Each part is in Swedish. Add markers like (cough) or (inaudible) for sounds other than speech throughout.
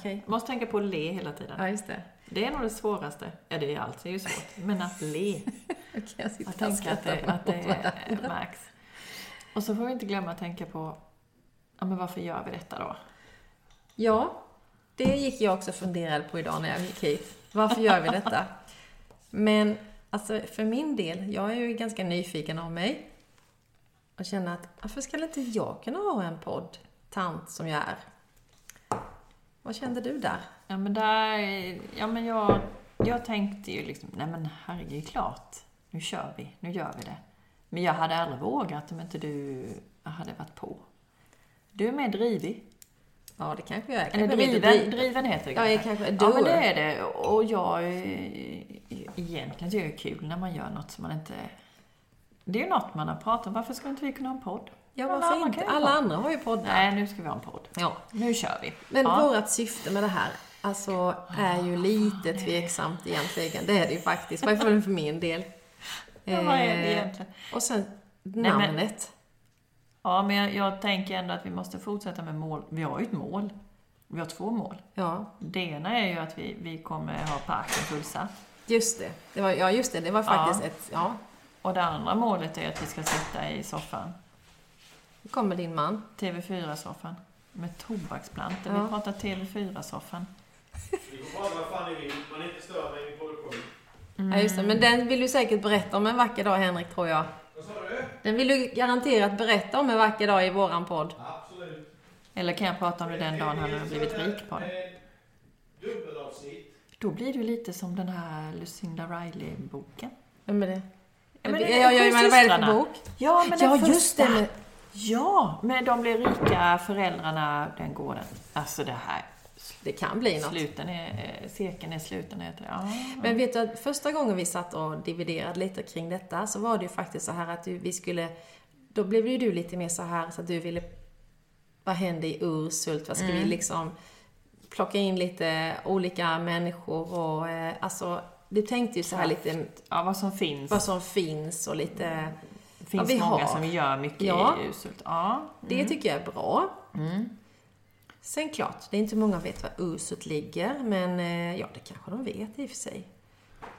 Okej. Måste tänka på att le hela tiden. Ja, just det. Det är nog det svåraste. Ja, det är allt. Det är ju svårt. Men att le. (laughs) Okej, jag sitter Att tänka att det, att det (laughs) max. Och så får vi inte glömma att tänka på, ja men varför gör vi detta då? Ja, det gick jag också funderade på idag när jag gick hit. Varför gör vi detta? Men alltså för min del, jag är ju ganska nyfiken av mig. Och känner att varför skulle inte jag kunna ha en podd, tant som jag är? Vad kände du där? Ja men där, ja men jag, jag tänkte ju liksom, nej men herregud, klart. Nu kör vi, nu gör vi det. Men jag hade aldrig vågat om inte du hade varit på. Du är mer drivig. Ja, det kanske jag är. Eller Kanske lite driven, driv- driven heter det Ja, jag kanske. är Ja men det är det. Och jag, egentligen tycker jag det är kul när man gör något som man inte... Det är ju något man har pratat om. Varför skulle inte vi kunna ha en podd? Ja, Alla varför andra inte? Alla andra har ju poddar. Nej, nu ska vi ha en podd. Ja. Nu kör vi. Men ja. vårt syfte med det här, alltså, är ju lite tveksamt egentligen. Det är det ju faktiskt, fall för min del. Ja, vad är det Eh, egentligen? Och sen men- namnet. Ja, men jag, jag tänker ändå att vi måste fortsätta med mål. Vi har ju ett mål. Vi har två mål. Ja, Det ena är ju att vi, vi kommer ha parken fullsatt. just det. det var, ja, just det. Det var faktiskt Ja. ett... Ja, Och det andra målet är att vi ska sitta i soffan. Nu kommer din man. TV4-soffan. Med tobaksplantor. Ja. Vi pratar TV4-soffan. Ni får prata vad fan ni vill, man inte stör mig i min produktion. Ja, just det. Men den vill du säkert berätta om en vacker dag, Henrik, tror jag. Vad sa du? Den vill du garanterat berätta om en vacker dag i våran podd. Absolut. Eller kan jag prata om det den dagen han har blivit rik på det? Dubbelavsnitt. Då blir du lite som den här Lucinda Riley-boken. Vem är det? Ja, men Ja, det är ja, ja, sju men vad är det för bok? Ja, men Ja, den just det. Ja, men de blir rika föräldrarna den gården. Alltså det här. Det kan bli något. Sluten är, eh, cirkeln är sluten heter det. Ja, Men vet du att första gången vi satt och dividerade lite kring detta så var det ju faktiskt så här att du, vi skulle... Då blev ju du lite mer så här så att du ville... Vad hände i Ursult? Vad ska vi liksom... Plocka in lite olika människor och eh, alltså... Du tänkte ju så här lite ja, vad som finns. vad som finns och lite... Det finns vi många har. som gör mycket Ja. i Ursult. Ja. Det tycker jag är bra. Sen klart, det är inte många vet var Ursult ligger, men eh, ja, det kanske de vet i och för sig.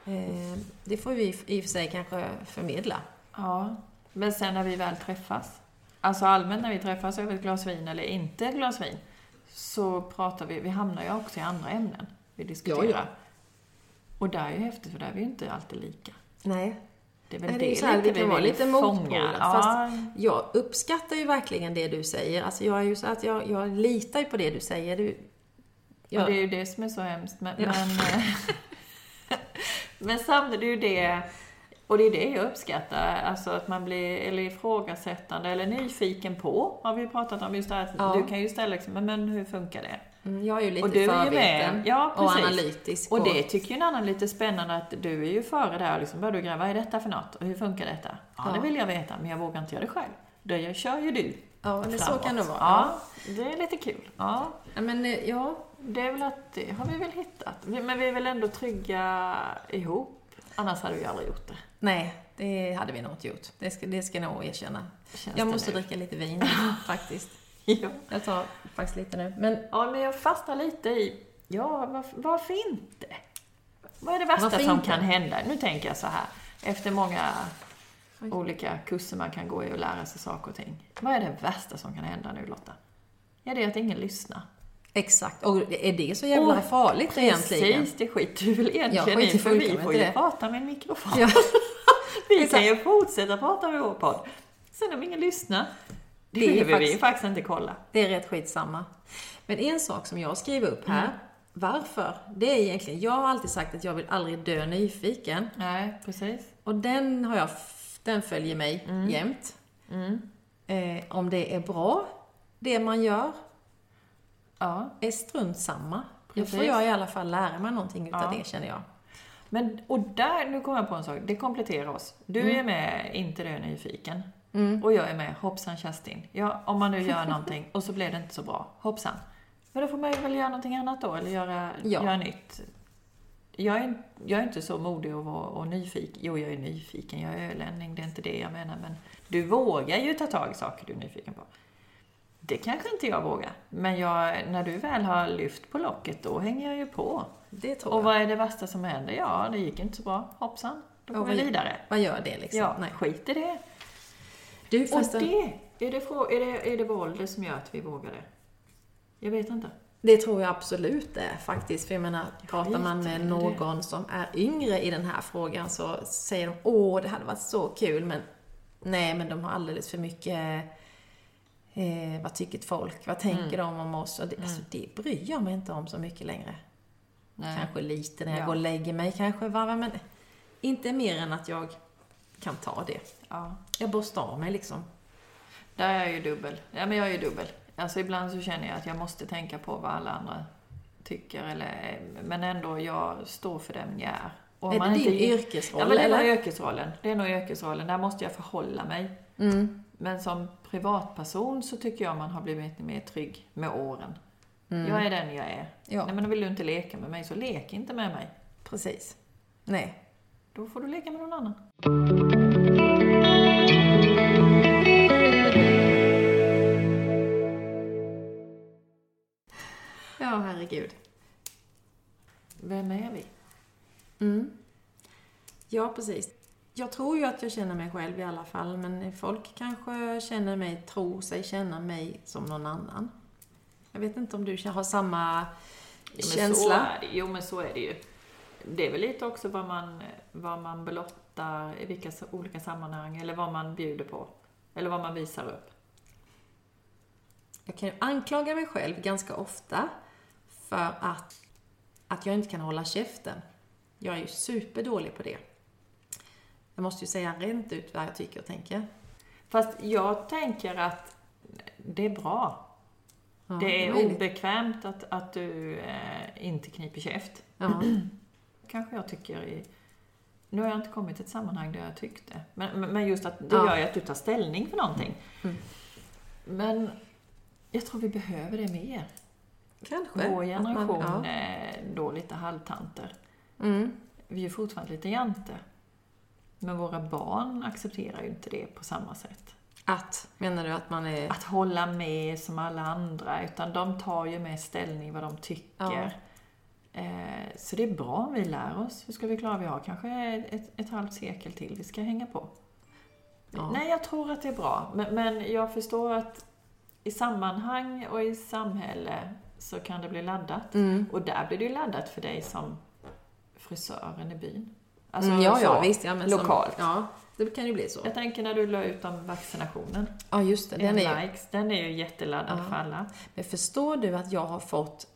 Eh, det får vi i och för sig kanske förmedla. ja. Men sen när vi väl träffas, alltså allmänt när vi träffas över ett glas vin eller inte ett glas vin, så pratar vi, vi hamnar ju också i andra ämnen vi diskuterar. Ja, ja. Och där är ju häftigt, för där är vi ju inte alltid lika. Nej, Det är väl Nej, det, det är så här, lite vi kan vara lite motpoler, Ja, fast- jag uppskattar ju verkligen det du säger. Alltså jag är ju så att jag, jag litar ju på det du säger. Du, Och jag, det är ju det som är så hemskt. Men, Ja. men, eh, (laughs) men samtidigt är ju det, och det är det jag uppskattar, alltså att man blir eller ifrågasättande eller nyfiken på, har vi pratat om. Just det här Ja. du kan ju ställa liksom, men hur funkar det? Mm, jag är ju lite Och du är ju med. Ja, och precis. analytisk. Och det tycker ju en annan lite spännande att du är ju före där och liksom börjar du gräva, vad är detta för något? Och hur funkar detta? Ja, Ja. det vill jag veta, men jag vågar inte göra det själv. Det kör ju du ja, men så kan det vara. Ja, det är lite kul. Ja. Men eh, ja, Det är väl att det har vi väl hittat. Men vi är väl ändå trygga ihop. Annars hade vi aldrig gjort det. nej, det hade vi nog inte gjort. Det ska, det ska jag nog erkänna. Känns Jag måste nu. dricka lite vin (laughs) faktiskt. Ja. Jag tar faktiskt lite nu. Men ja, men jag fastnar lite i, ja, varför, varför inte? Vad är det värsta Varför som inte? kan hända? Nu tänker jag så här, efter många olika kurser man kan gå i och lära sig saker och ting. Vad är det värsta som kan hända nu Lotta? Ja, det är att ingen lyssnar. exakt. Och är det så jävla Åh, farligt egentligen? Precis, det skiter du väl egentligen i, för vi får ju det. prata med en mikrofon. Ja. (laughs) Vi kan ju fortsätta prata med vår podd. Sen om ingen lyssnar, det, Det behöver vi faktiskt- inte kolla. Det är rätt skitsamma. Men en sak som jag skriver upp här, Mm. varför? Det är egentligen, jag har alltid sagt att jag vill aldrig dö nyfiken. Nej, precis. Och den har jag, den följer mig Mm. jämt. Eh, om det är bra, det man gör, Ja. är strunt samma. Då får jag i alla fall lära mig någonting utav Ja. det känner jag. Men, och där, nu kommer jag på en sak, det kompletterar oss. Du Mm. är med, inte du nyfiken. Och jag är med, hoppsan Kerstin. Ja, om man nu gör någonting och så blir det inte så bra, hoppsan. Men då får man ju väl göra någonting annat då, eller göra, Ja. göra nytt. Jag är, jag är inte så modig och, vara- och nyfiken. Jo, jag är nyfiken, jag är ölänning, det är inte det jag menar. Men du vågar ju ta tag i saker du är nyfiken på. Det kanske inte jag vågar. Men jag, när du väl har lyft på locket, då hänger jag ju på. Det tror Och jag. vad är det värsta som händer? Ja, det gick inte så bra. Hoppsan. Då går vi vidare. Vad gör det liksom? Ja, Nej. skit i det. Du, Och det... det, är det, är, det, är det våldet som gör att vi vågar det? Jag vet inte. tror jag absolut det är faktiskt. För jag menar, pratar man med det. någon som är yngre i den här frågan så säger de åh, det hade varit så kul, men nej, men de har alldeles för mycket eh, vad tycker folk? Vad tänker Mm. de om oss? Och det, alltså, det bryr jag mig inte om så mycket längre. Nej. Kanske lite när jag Ja. går och lägger mig, kanske varva, men inte mer än att jag kan ta det. Ja. Jag borstar av mig liksom. Där är jag ju dubbel. Ja, men jag är ju dubbel. Alltså ibland så känner jag att jag måste tänka på vad alla andra tycker. Eller, men ändå, jag står för den jag är. Och är man det din inte- yrkesroll Ja, men det är nog yrkesrollen. Det är nog yrkesrollen. Där måste jag förhålla mig. Mm. Men som privatperson så tycker jag man har blivit mer trygg med åren. Mm. Jag är den jag är. Ja, Nej, men vill du inte leka med mig så lek inte med mig. precis. Nej. Då får du leka med någon annan. Ja, herregud. Vem är vi? Mm. Ja, precis. Jag tror ju att jag känner mig själv i alla fall, men folk kanske känner mig, tror sig känna mig som någon annan. Jag vet inte om du har samma Jo, Så känsla? är det, jo, men så är det ju. Det är väl lite också vad man, vad man blottar i vilka olika sammanhang, eller vad man bjuder på. Eller vad man visar upp. Jag kan ju anklaga mig själv ganska ofta för att, att jag inte kan hålla käften. Jag är ju superdålig på det. Jag måste ju säga rent ut vad jag tycker och tänker. Fast jag tänker att det är bra. Ja, det är möjligt. obekvämt att, att du eh, inte kniper käft. Ja. Kanske jag tycker i... Nu har jag inte kommit till ett sammanhang där jag tyckte. Men, men- just att det Ja. gör ju att du tar ställning för någonting. Mm. Men jag tror vi behöver det mer. Kanske. Vår generation Man, är då lite halvtanter. ja. mm. Vi är fortfarande lite jante. Men våra barn accepterar ju inte det på samma sätt. Att, menar du att man är... Att hålla med som alla andra, utan de tar ju med ställning vad de tycker. Eh, så det är bra om vi lär oss. Hur ska vi klara? Vi har kanske ett, ett halvt sekel till vi ska hänga på. Ja. Nej, jag tror att det är bra. Men, men jag förstår att i sammanhang och i samhälle så kan det bli laddat. Mm. Och där blir det ju laddat för dig som frisören i byn. Alltså, mm, ja, ja, så, visst. Ja, men som- lokalt. ja, det kan ju bli så. Jag tänker när du la ut om vaccinationen. Ja, just det. Den är ju... likes, den är ju jätteladdad Ja. för alla. Men förstår du att jag har fått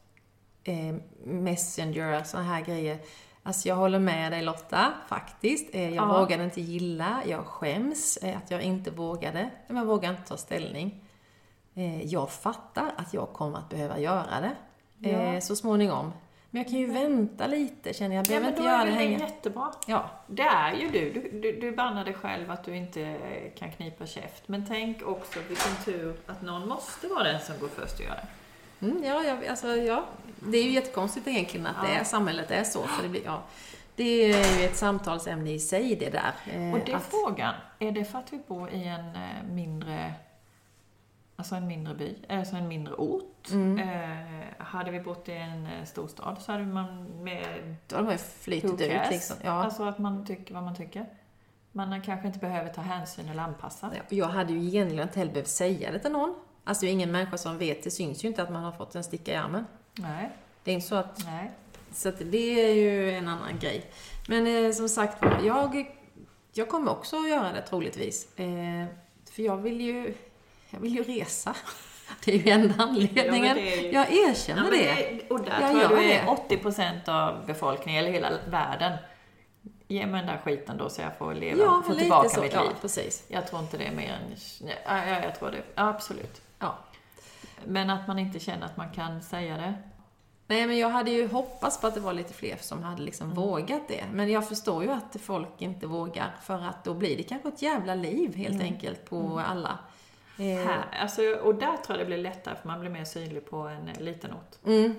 eh, Messenger, såna här grejer. Alltså jag håller med dig Lotta, faktiskt. Eh, jag Ja. vågade inte gilla, jag skäms eh, att jag inte vågade. Men jag vågar inte ta ställning. Eh, jag fattar att jag kommer att behöva göra det Ja. så småningom. Men jag kan ju vänta lite, känner jag. Jag Ja, men då inte göra är det det hänga. jättebra. Ja, Det är ju du. Du, du. du bannar dig själv att du inte kan knipa käft. Men tänk också vilken tur att någon måste vara den som går först och gör det. Mm, ja, ja, alltså, ja. Det är ju jättekonstigt egentligen att det Ja. är, samhället är så. För det, blir, ja. det är ju ett samtalsämne i sig det där. eh, Och det är att- frågan, är det för att vi bor i en eh, mindre Alltså en mindre by, alltså en mindre ort. Mm. Eh, hade vi bott i en eh, storstad så hade man med Då har man Who ut liksom. Ja. Alltså att man tycker vad man tycker. Man kanske inte behöver ta hänsyn eller anpassa. Jag hade ju egentligen inte heller behövt säga det till någon. Alltså det är ingen människa som vet, det syns ju inte att man har fått en sticka i armen. Nej, Det är inte så att, nej. så att det är ju en annan grej. Men eh, som sagt jag, jag kommer också att göra det troligtvis. Eh, för jag vill ju, jag vill ju resa. (laughs) Det är ju enda anledningen. Ja, ju- Jag Ja, erkänner men det. det, och där Jag tror jag du är det. 80% av befolkningen, eller hela världen. Ge mig den där skiten då så jag får leva, Ja, få tillbaka så. mitt Ja, liv. precis. Jag tror inte det är mer än... Ja, ja, jag tror det. Ja, absolut. Men att man inte känner att man kan säga det. Nej, men jag hade ju hoppats på att det var lite fler som hade liksom Mm. vågat det. Men jag förstår ju att folk inte vågar, för att då blir det kanske ett jävla liv helt Mm. enkelt på alla. Eh, Här, alltså, och där tror jag det blir lättare för man blir mer synlig på en eh, liten ort. Mm.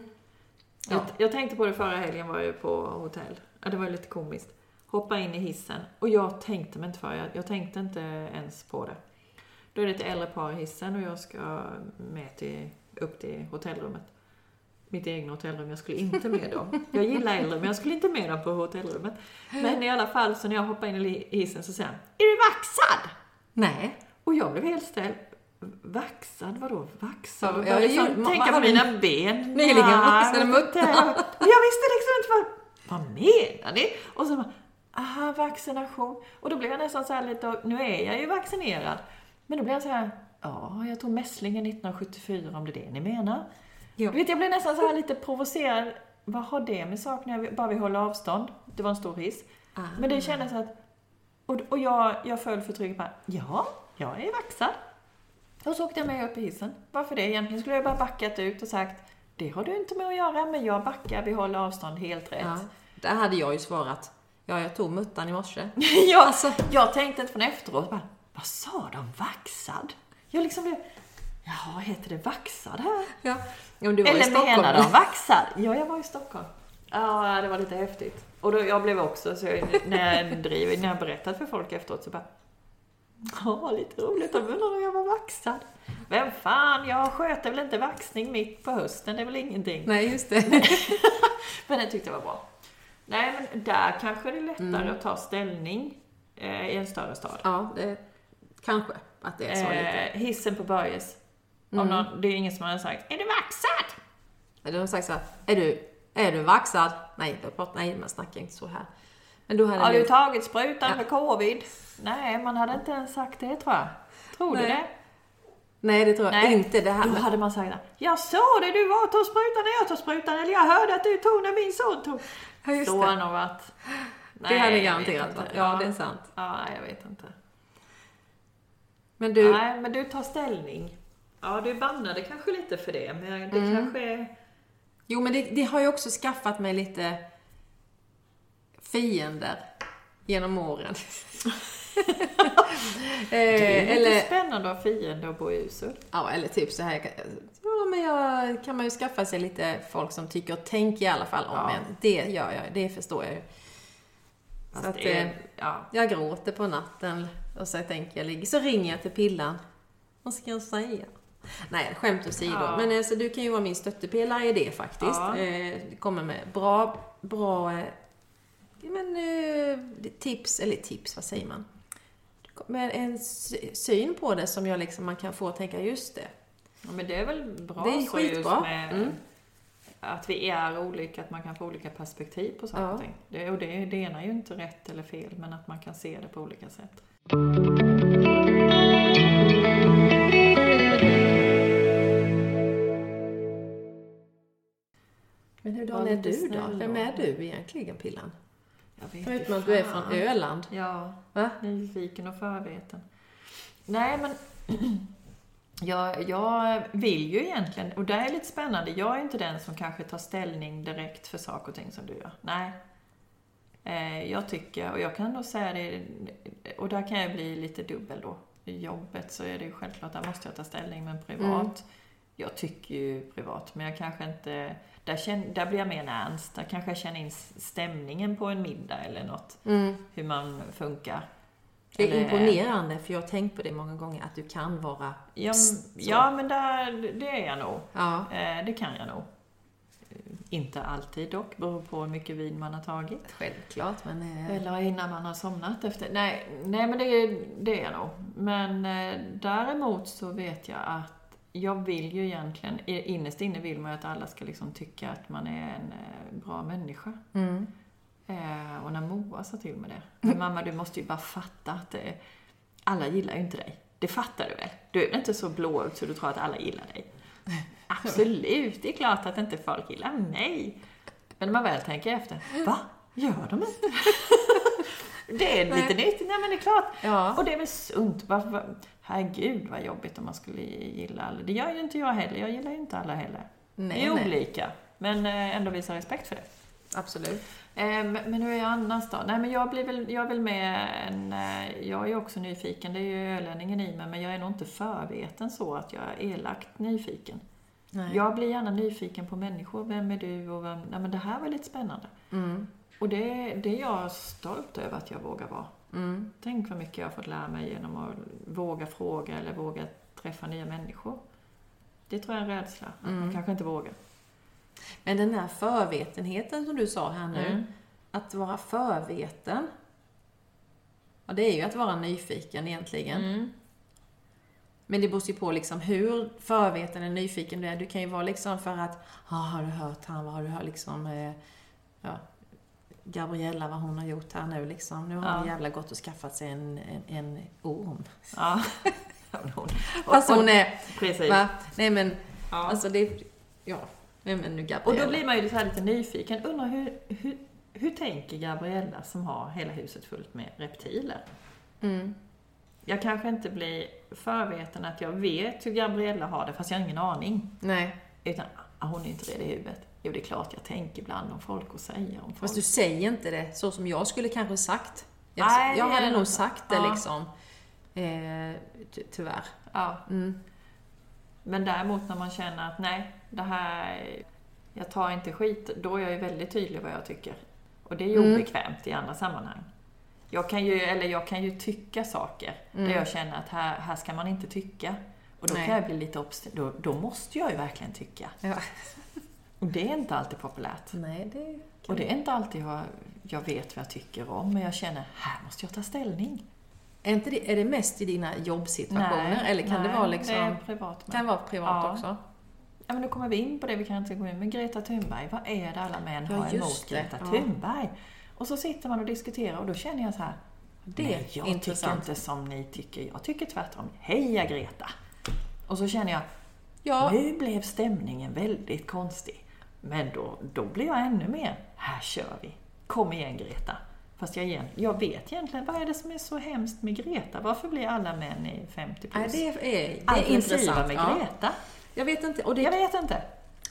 Ja. Jag, jag tänkte på det förra helgen, var jag på hotell. Ja, det var ju lite komiskt. Hoppa in i hissen och jag tänkte mig inte för, jag, jag tänkte inte ens på det. Då är det ett äldre par i hissen och jag ska med till, upp till hotellrummet. Mitt egna hotellrum. Jag skulle inte med dem. Jag gillar äldre, men jag skulle inte med dem på hotellrummet. Men i alla fall, så när jag hoppar in i hissen så säger han Är du vaxad? Nej. Och jag blev helt ställd. Vaxad? Vadå vaxad? Ja, jag liksom tänka på mina ben. nyligen vaxade. Och jag visste liksom inte vad, vad menar ni? Och så bara, aha, vaccination. Och då blev jag nästan så här lite, nu är jag ju vaccinerad. Men då blev jag så här, ja, jag tog mässlingen 1974 om det är det ni menar. Ja. Du vet, jag blev nästan så här lite provocerad. Vad har det med saken? Bara vi håller avstånd. Det var en stor hiss. Ah. Men det kändes att... Och, och jag, jag föll för trycket bara, ja, jag är vaxad. Och så åkte jag med upp i hissen. Varför det? Egentligen skulle jag bara backat ut och sagt, det har du inte med att göra, men jag backar, vi håller avstånd, helt rätt. Ja. Där hade jag ju svarat. Ja, jag tog muttan i morse. (laughs) jag, Alltså. jag tänkte inte från efteråt, bara, vad sa de, vaxad? Jag liksom blev, jaha, heter det vaxad här? Ja. Men du var i Eller Stockholm. menar de vaxad? Ja, jag var i Stockholm. Ja, det var lite häftigt. Och då, jag blev också, så jag, när, jag driver, när jag berättat för folk efteråt så bara Ja, lite roligt. De undrar om jag var vaxad. Vem fan, jag sköter väl inte vaxning mitt på hösten, det är väl ingenting. Nej, just det. (laughs) Men det tyckte jag var bra. Nej, men där kanske det är lättare Mm. att ta ställning eh, i en större stad. Ja, det kanske att det är så lite. Eh, hissen på Börjes. Om Mm. någon, det är ingen som har sagt Är du vaxad? De har sagt så här, är du, är du vaxad? Nej, pratar, nej, man snackar inte så här. Men då hade Har det- du tagit sprutan Ja. för covid? Nej, man hade inte ens sagt det tror jag. Tror du Nej. det? Nej, det tror jag Nej. inte. Det här Då hade man sagt Jag såg det, du var tog sprutan när jag tog sprutan. Eller jag hörde att du tog när min son tog. ja, just Så har det. det nog varit. det Nej, hade jag garanterat varit. Ja, det är sant. Ja, jag vet inte. Men du, Nej, men du tar ställning. Ja, du bannade kanske lite för det, men det Mm. kanske är... jo men det, det har ju också skaffat mig lite fiender genom åren. (laughs) (laughs) Det är eh, lite eller, spännande att ha fiende och bo i Usul. ja, eller typ så här. Ja, men jag kan man ju skaffa sig lite folk som tycker och tänker i alla fall om Ja. en. Det gör jag, det förstår jag ju. Så att, det är, eh, ja. Jag gråter på natten och så tänker jag ligger, så ringer jag till Pillan. Vad ska jag säga? Nej, skämt åsido. Ja. Men alltså, du kan ju vara min stöttepelare i det faktiskt. Ja. Eh, kommer med bra, bra eh, men, eh, tips, eller tips, vad säger man? Med en sy- syn på det som jag liksom, man kan få tänka, just det. ja, men det är väl bra Det är så just skitbra. med Mm. att vi är olika, att man kan få olika perspektiv på saker och ting. Det, och det, det ena är ju inte rätt eller fel, men att man kan se det på olika sätt. Men hur är du då? Vem är du egentligen, Pillan? Förutom att du är från Öland. Ja, Va? nyfiken och förveten. Nej, men (clears throat) jag, jag vill ju egentligen, och det är lite spännande, jag är inte den som kanske tar ställning direkt för saker och ting som du gör. Nej. Eh, Jag tycker, och jag kan nog säga det, och där kan jag bli lite dubbel då. I jobbet så är det ju självklart, där måste jag ta ställning, men privat. Mm. Jag tycker ju privat, men jag kanske inte, där, känner, där blir jag mer närmst. Där kanske jag känner in stämningen på en middag eller något. Mm. Hur man funkar. Det är Eller- imponerande, för jag har tänkt på det många gånger, att du kan vara... Ja, så. ja men där, det är jag nog. Ja, Eh, det kan jag nog. Inte alltid dock, beror på hur mycket vin man har tagit. självklart, men... eh, Eller innan man har somnat efter. Nej, nej men det, det är nog. Men eh, däremot så vet jag att jag vill ju egentligen, innerst inne vill man ju att alla ska liksom tycka att man är en eh, bra människa. Mm. Eh, och när Moa sa till mig det. Men mamma, du måste ju bara fatta att eh, alla gillar ju inte dig. Det fattar du väl? Du är väl inte så blåögd så du tror att alla gillar dig? (laughs) Absolut, det är klart att inte folk gillar mig. Men när man väl tänker efter, va? Gör de inte? (laughs) det är lite nytt. Nej men det är klart. Ja. Och det är väl sunt. Varför, herregud vad jobbigt om man skulle gilla alla. Det gör ju inte jag heller. Jag gillar ju inte alla heller. Nej, Vi är nej. olika. Men eh, ändå visa respekt för det. Absolut. Eh, Men hur är jag annars då? Nej men jag blir väl, jag är väl med en, eh, jag är också nyfiken, det är ju ölänningen i mig, men jag är nog inte förveten så att jag är elakt nyfiken. Nej. Jag blir gärna nyfiken på människor, vem är du och vem, nej men det här var lite spännande. Mm. Och det, det är jag stolt över att jag vågar vara. Mm. Tänk vad mycket jag har fått lära mig genom att våga fråga eller våga träffa nya människor. Det tror jag är en rädsla, att Mm. man kanske inte vågar. Men den här förvetenheten som du sa här nu, Mm. att vara förveten. Ja, det är ju att vara nyfiken egentligen. Mm. Men det beror ju på liksom hur förveten eller nyfiken du är. Du kan ju vara liksom för att, ah, har du hört han, vad har du hört liksom, eh, ja, Gabriella vad hon har gjort här nu liksom. Nu har Ja. hon jävla gått och skaffat sig en, en, en orm. Ja. (laughs) Hon- Fast hon är, Precis. va? Nej men, Ja. alltså det, ja. Nej men nu Och Gabriella. då blir man ju så lite nyfiken. Undrar hur, hur, hur tänker Gabriella som har hela huset fullt med reptiler? Mm. Jag kanske inte blir förveten att jag vet hur Gabriella har det, fast jag har ingen aning. Nej. Utan, ah, hon är inte rädd i huvudet. Jo, det är klart jag tänker ibland om folk och säger om folk. Fast du säger inte det så som jag skulle kanske sagt. Jag, Nej, jag hade är nog- sagt det ja. liksom. Eh, ty tyvärr. Ja. Mm. Men däremot när man känner att nej, det här... Jag tar inte skit, då är jag ju väldigt tydlig vad jag tycker. Och det är ju Mm. obekvämt i andra sammanhang. Jag kan ju, eller jag kan ju tycka saker Mm. där jag känner att här, här ska man inte tycka. Och då Nej. kan jag bli lite obst... Då, då måste jag ju verkligen tycka. Ja. (laughs) Och det är inte alltid populärt. Nej, det Och det är inte alltid jag, jag vet vad jag tycker om, men jag känner här måste jag ta ställning. Är, inte det, är det mest i dina jobbsituationer? eller kan det nej, vara liksom... Det privat med. Kan vara privat Ja. också? Ja, men då kommer vi in på det, vi kan inte gå in med Greta Thunberg. Vad är det alla män Ja, har emot det. Greta Ja. Thunberg? Och så sitter man och diskuterar och då känner jag så här. Det Nej, jag tycker intressant. inte som ni tycker. Jag tycker tvärtom. Heja Greta! Och så känner jag, Ja, nu blev stämningen väldigt konstig. Men då, då blir jag ännu mer, här kör vi. Kom igen Greta. Fast jag, igen, jag vet egentligen, vad är det som är så hemskt med Greta? Varför blir alla män i 50 nej, plus det är, det är aggressiva med Ja. Jag vet inte. Och det, Jag vet inte.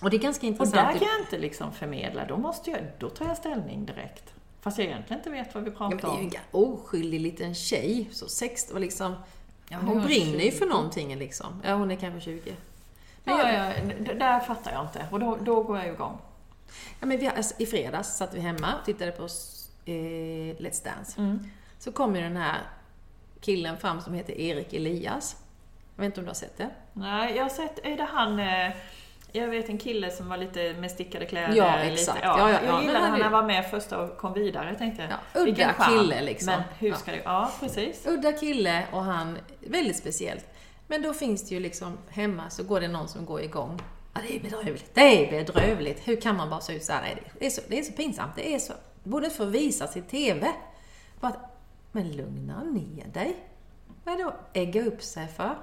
och det är ganska Och intressant. där kan jag inte liksom förmedla, då, måste jag, då tar jag ställning direkt. Fast jag egentligen inte vet vad vi Ja, pratar men det är ju en om. oskyldig liten tjej. Så 16 och liksom... Ja, hon hon brinner ju 20. för någonting liksom. Ja, hon är kanske 20. Men Ja, jag, ja, där fattar jag inte. Och då, då går jag igång. Ja, men vi, alltså, I fredags satt vi hemma och tittade på eh, Let's Dance. Mm. Så kom ju den här killen fram som heter Erik Elias. Jag vet inte om du har sett det? Nej, jag har sett, är det han... eh, Jag vet en kille som var lite med stickade kläder. Ja, lite, exakt. ja, Ja, ja, jag ja, men gillade han när han var med första och kom vidare. Jag tänkte, Ja, vilken udda kille liksom. Men hur Ja. ska det... Ja, precis. Udda kille och han, väldigt speciellt. Men då finns det ju liksom, hemma så går det någon som går igång. Ja, det är bedrövligt. Det är bedrövligt. Hur kan man bara se ut så här? Nej, Det är så, det är så pinsamt. Det är så, borde inte få visas i TV. Bara men lugna ner dig. Vad är det att ägga upp sig för?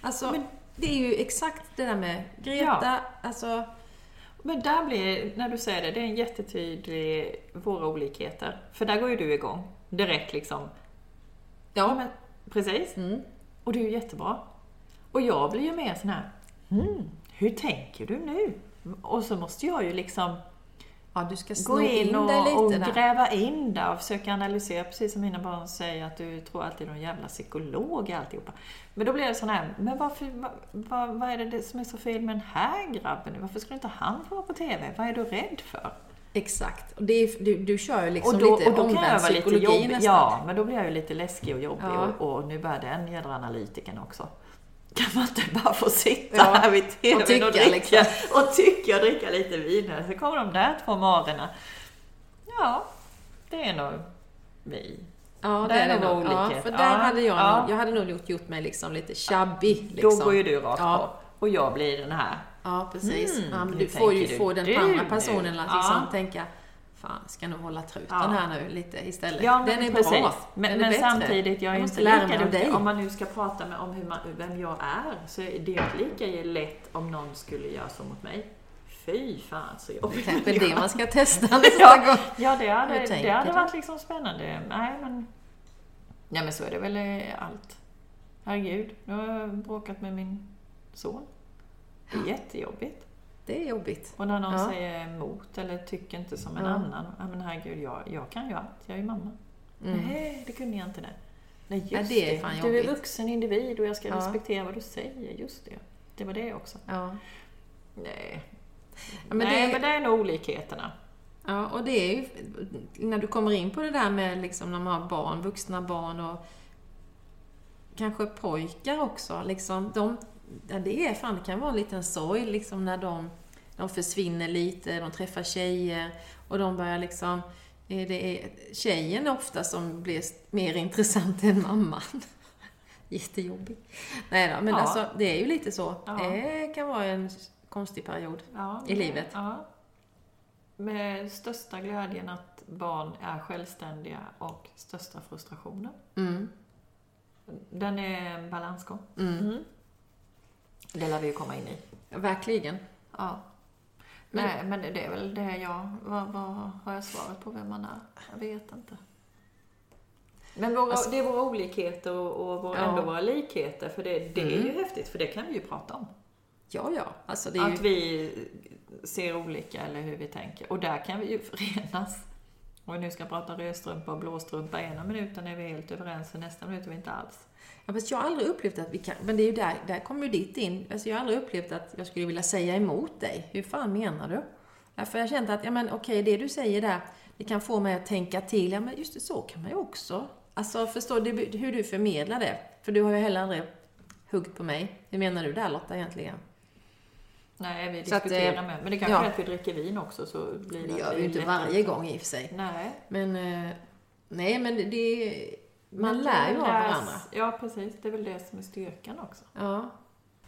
Alltså, Men- det är ju exakt det där med Greta, alltså... Men där blir, när du säger det, det är en jättetydlig, våra olikheter. För där går ju du igång. Direkt liksom. Ja, men, precis. Mm. Och det är ju jättebra. Och jag blir ju mer sån här, hmm, hur tänker du nu? Och så måste jag ju liksom ja du ska gå in in och, och gräva in där och försöka analysera, precis som mina barn säger att du tror alltid någon jävla psykolog i alltihopa. Men då blir det sån här, men varför, vad, vad, är det som är så fel med den här grabben? Varför skulle inte han få vara på TV? Vad är du rädd för? Exakt. Och är, du, du kör ju liksom och då, lite och då kan omvänd jag vara lite jobbig. nästan. Ja, men då blir jag ju lite läskig och jobbig Ja. och, och nu börjar den jädra analytikern också. Kan man inte bara få sitta Ja, här vid TVn och, tycka dricka, liksom. och tycka och dricka lite vin? Så kommer de där två marerna. Ja, det är nog vi. Ja, Där det är det nog nog. Ja, olikhet. för där Ja, hade jag ja. nog, jag hade nog gjort, gjort mig liksom lite chubby. Liksom. Då går ju du rakt Ja. på. Och jag blir den här. Ja, precis. Mm, ja, men du får ju få den andra personen att liksom tänka Fan, ska nog hålla truten Ja. här nu lite istället. Ja, men den är precis. bra. Men, den är men bättre. samtidigt, jag är Jag inte lika duktig. dig. Om man nu ska prata med, om hur man, vem jag är, så är det inte lika lätt om någon skulle göra så mot mig. Fy fan så Det är jobbigt. kanske det (laughs) man ska testa (laughs) nästa Ja. gång. Ja, det hade, det hade varit liksom spännande. Nej, men... Ja, men så är det väl eh, allt. Herregud, nu har jag bråkat med min son. Det är jättejobbigt. Det är jobbigt. Och när någon Ja. säger emot eller tycker inte som en Ja. annan. Ja, men herregud, jag, jag kan ju allt. Jag är ju mamma. Mm. Nej, det kunde jag inte det. Nej, just Ja, det är fan Du är vuxen individ och jag ska respektera vad du säger. Just det. Det var det också. Ja. Nej. Men Nej, det- men det är nog olikheterna. Ja, och det är ju när du kommer in på det där med liksom när man har barn, vuxna barn och kanske pojkar också. Liksom, de, ja, det är fan, det kan vara en liten sorg liksom när de, de försvinner lite, de träffar tjejer och de börjar liksom eh, det är tjejen ofta som blir mer (laughs) intressant än mamman. Jättejobbigt. Nej då, men Ja. alltså det är ju lite så. Ja. Det kan vara en konstig period. Ja, I livet. Ja. Med största glädjen att barn är självständiga och största frustrationen. Mm. Den är en balansgång. Mm. Det lär vi ju komma in i. Verkligen. Ja. Men- Nej, men det är väl det jag... Vad, vad har jag svarat på vem man är? Jag vet inte. Men våra, Alltså- det är våra olikheter och, och våra, Ja. ändå våra likheter. För det, det är Mm. ju häftigt, för det kan vi ju prata om. Ja, ja. Alltså är ju... Att vi ser olika eller hur vi tänker. Och där kan vi ju (laughs) förenas. Om vi nu ska prata rödstrumpa och blåstrumpa ena minuten är vi helt överens och nästa minut är vi inte alls. Ja, fast jag har aldrig upplevt att vi kan... Men det är ju där, där kommer ju ditt in. Alltså jag har aldrig upplevt att jag skulle vilja säga emot dig. Hur fan menar du? Därför jag har känt att, ja men okej, det du säger där, det kan få mig att tänka till. Ja men just det, så kan man ju också. Alltså förstår du hur du förmedlar det? För du har ju heller aldrig huggt på mig. Hur menar du där Lotta egentligen? Nej, vi att, diskuterar eh, med. Men det kanske ja. är att vi dricker vin också så blir det... Det gör vi ju inte varje gång i och för sig. Nej. Men, eh, nej men det... man Men lär ju av varandra. Ja, precis. Det är väl det som är styrkan också. Ja.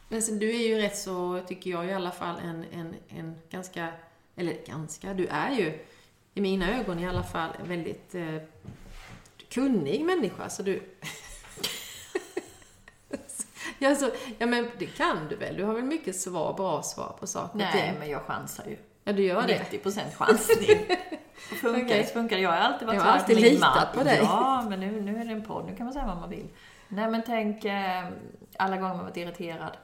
Men sen, du är ju rätt så, tycker jag i alla fall, en, en, en ganska, eller ganska, du är ju i mina ögon i alla fall en väldigt eh, kunnig människa. Så du... (laughs) ja, (laughs) så, ja, men det kan du väl? Du har väl mycket svar, bra svar på saker Nej, men jag chansar ju. Ja, du gör det. 90% chansning. (laughs) Funkar det så funkar. Jag har alltid varit Jag har alltid litat på dig. Ja, men nu, nu är det en podd. Nu kan man säga vad man vill. Nej, men tänk eh, alla gånger man varit irriterad.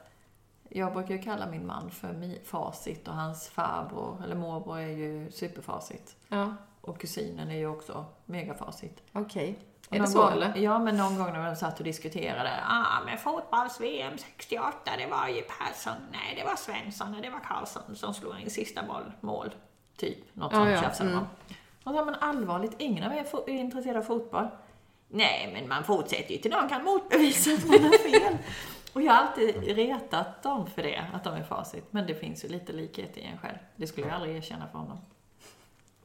Jag brukar ju kalla min man för mi- Facit och hans farbror, eller morbror, är ju superfacit. Ja, Och kusinen är ju också megafacit. okej. Och Är det så gång, eller? Ja, men någon gång när de satt och diskuterade. Ah, men fotbolls-VM 68, det var ju Persson. Nej, det var Svensson och det var Karlsson som slog in sista boll, mål. Typ, något Ja, sånt ja, tjafsade de mm. Och så, men allvarligt, ingen av er är intresserad av fotboll. Nej, men man fortsätter ju till någon kan motbevisa att man har fel. (laughs) Och jag har alltid retat dem för det, att de är facit. Men det finns ju lite likhet i en själv. Det skulle jag aldrig erkänna för honom.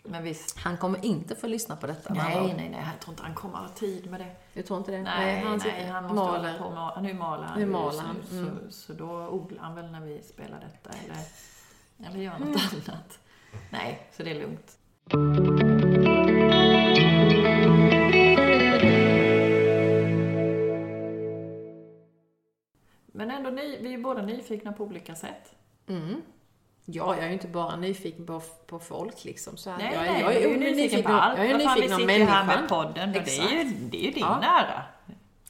Men visst. Han kommer inte få lyssna på detta. Nej, nej, nej, jag tror inte han kommer ha tid med det. Du tror inte det? Nej, han, nej, han måste maler. hålla på med, nu maler han Nu maler han, nu, mm. så, så då odlar han väl när vi spelar detta eller, eller gör något annat. Nej, så det är lugnt. Men ändå, ny, vi är båda nyfikna på olika sätt. Mm. Ja, jag är ju inte bara nyfiken på, på folk liksom. Så. Nej, jag, nej, jag, du är ju nyfiken på allt. Jag är Vad fan, nyfiken om sitter ju här med människan. podden och det är ju, det är ju din Ja. nära.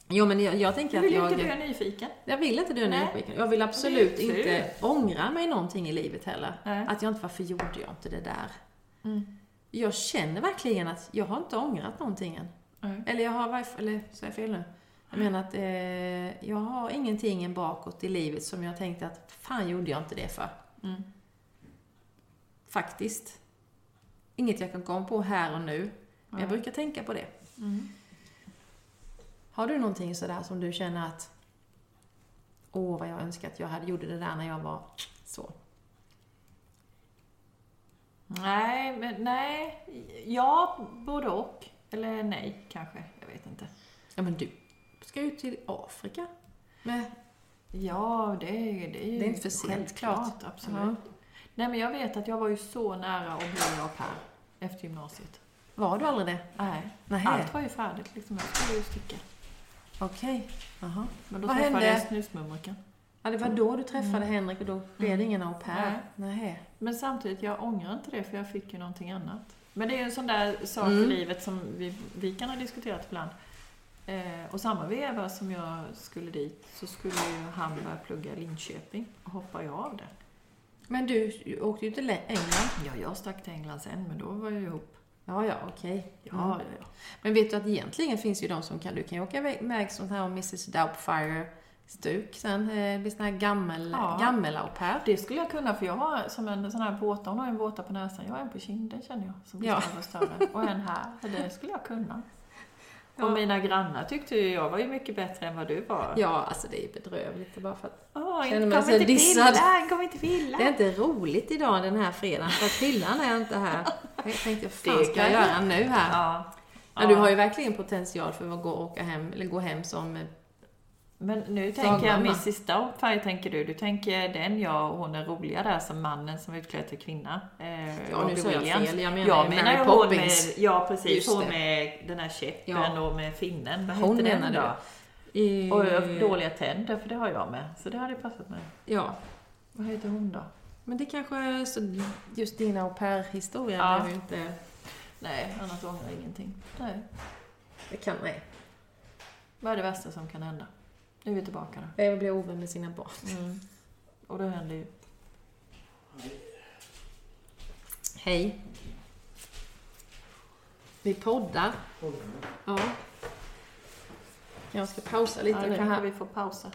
Jo, men jag, jag tänker Du att vill inte jag... du är nyfiken. Jag vill inte du är Nej. nyfiken. Jag vill absolut inte ångra mig någonting i livet heller. Nej. Att jag inte, varför gjorde jag inte det där? Mm. Jag känner verkligen att jag har inte ångrat någonting än. Nej. Eller jag har, eller så jag fel nu? Jag menar att eh, jag har ingenting bakåt i livet som jag tänkte att fan gjorde jag inte det för? Mm. Faktiskt. Inget jag kan komma på här och nu. Men jag brukar tänka på det. Mm. Har du någonting sådär som du känner att Åh, vad jag önskar att jag hade gjort det där när jag var så. Nej, men nej. Ja, både och. Eller nej, kanske. Jag vet inte. Ja, men du ska ju till Afrika. Med, Ja, det är, det är ju Det är inte för sent, självklart. klart. Absolut. Ja. Nej, men jag vet att jag var ju så nära att bli au pair efter gymnasiet. var du aldrig det? Nej, Nej. allt var ju färdigt liksom. Jag skulle ju sticka. Okej. Jaha. Men då Vad träffade hände? jag snusmumriken. Ja, det var då du träffade Henrik och då blev det Mm. ingen au pair? Nej. Men samtidigt, jag ångrar inte det för jag fick ju någonting annat. Men det är ju en sån där sak i Mm. livet som vi, vi kan ha diskuterat ibland. Eh, och samma veva som jag skulle dit så skulle ju han börja plugga i Linköping och hoppa jag av det. Men du åkte ju till England. Ja, jag stack till England sen men då var jag ihop. Ja, ja, okej. Ja, Mm. ja. Men vet du att egentligen finns ju de som kan, du kan ju åka iväg- sånt här om Mrs Doubtfire stuk sen. Eh, Det blir sån här gammel, Ja. gammel au pair. Det skulle jag kunna för jag har som en sån här våta, hon har en våta på näsan, jag har en på kinden känner jag som blir Ja. större och större. Och en här, så det skulle jag kunna. Ja. Och mina grannar tyckte ju jag var ju mycket bättre än vad du var. Ja, alltså det är bedrövligt. Bara för att Åh, Känner mig så dissad. Villan, kom inte Villan. det är inte roligt idag den här fredagen för att Pillan är inte här. (laughs) Jag tänkte, vad fan ska jag göra nu här? Ja. Ja, du har ju verkligen potential för att gå, och åka hem, eller gå hem som... eh, Men nu tänker jag min sista färg tänker du. Du tänker den jag och hon är roliga där som mannen som utklädd till kvinna. Eh, Ja, nu sa jag fel. Jag menar jag menar Mary hon Poppins. med, ja precis, hon med den här käppen Ja. och med finnen. Vad Hon heter den då? I, Och har dåliga tänder, för det har jag med. Så det hade passat mig. Ja, Vad heter hon då? men det kanske är så... Just din au pair-historia Ja. blev ju inte... Nej, annars ångrar jag ingenting. Nej. Det kan... Nej. Vad är det värsta som kan hända? Nu är vi tillbaka då. Jag blir ovän med sina barn. Mm. Och då händer ju... Hej. Vi poddar. Ja. Jag ska pausa lite Ja, nu här. vi får pausa.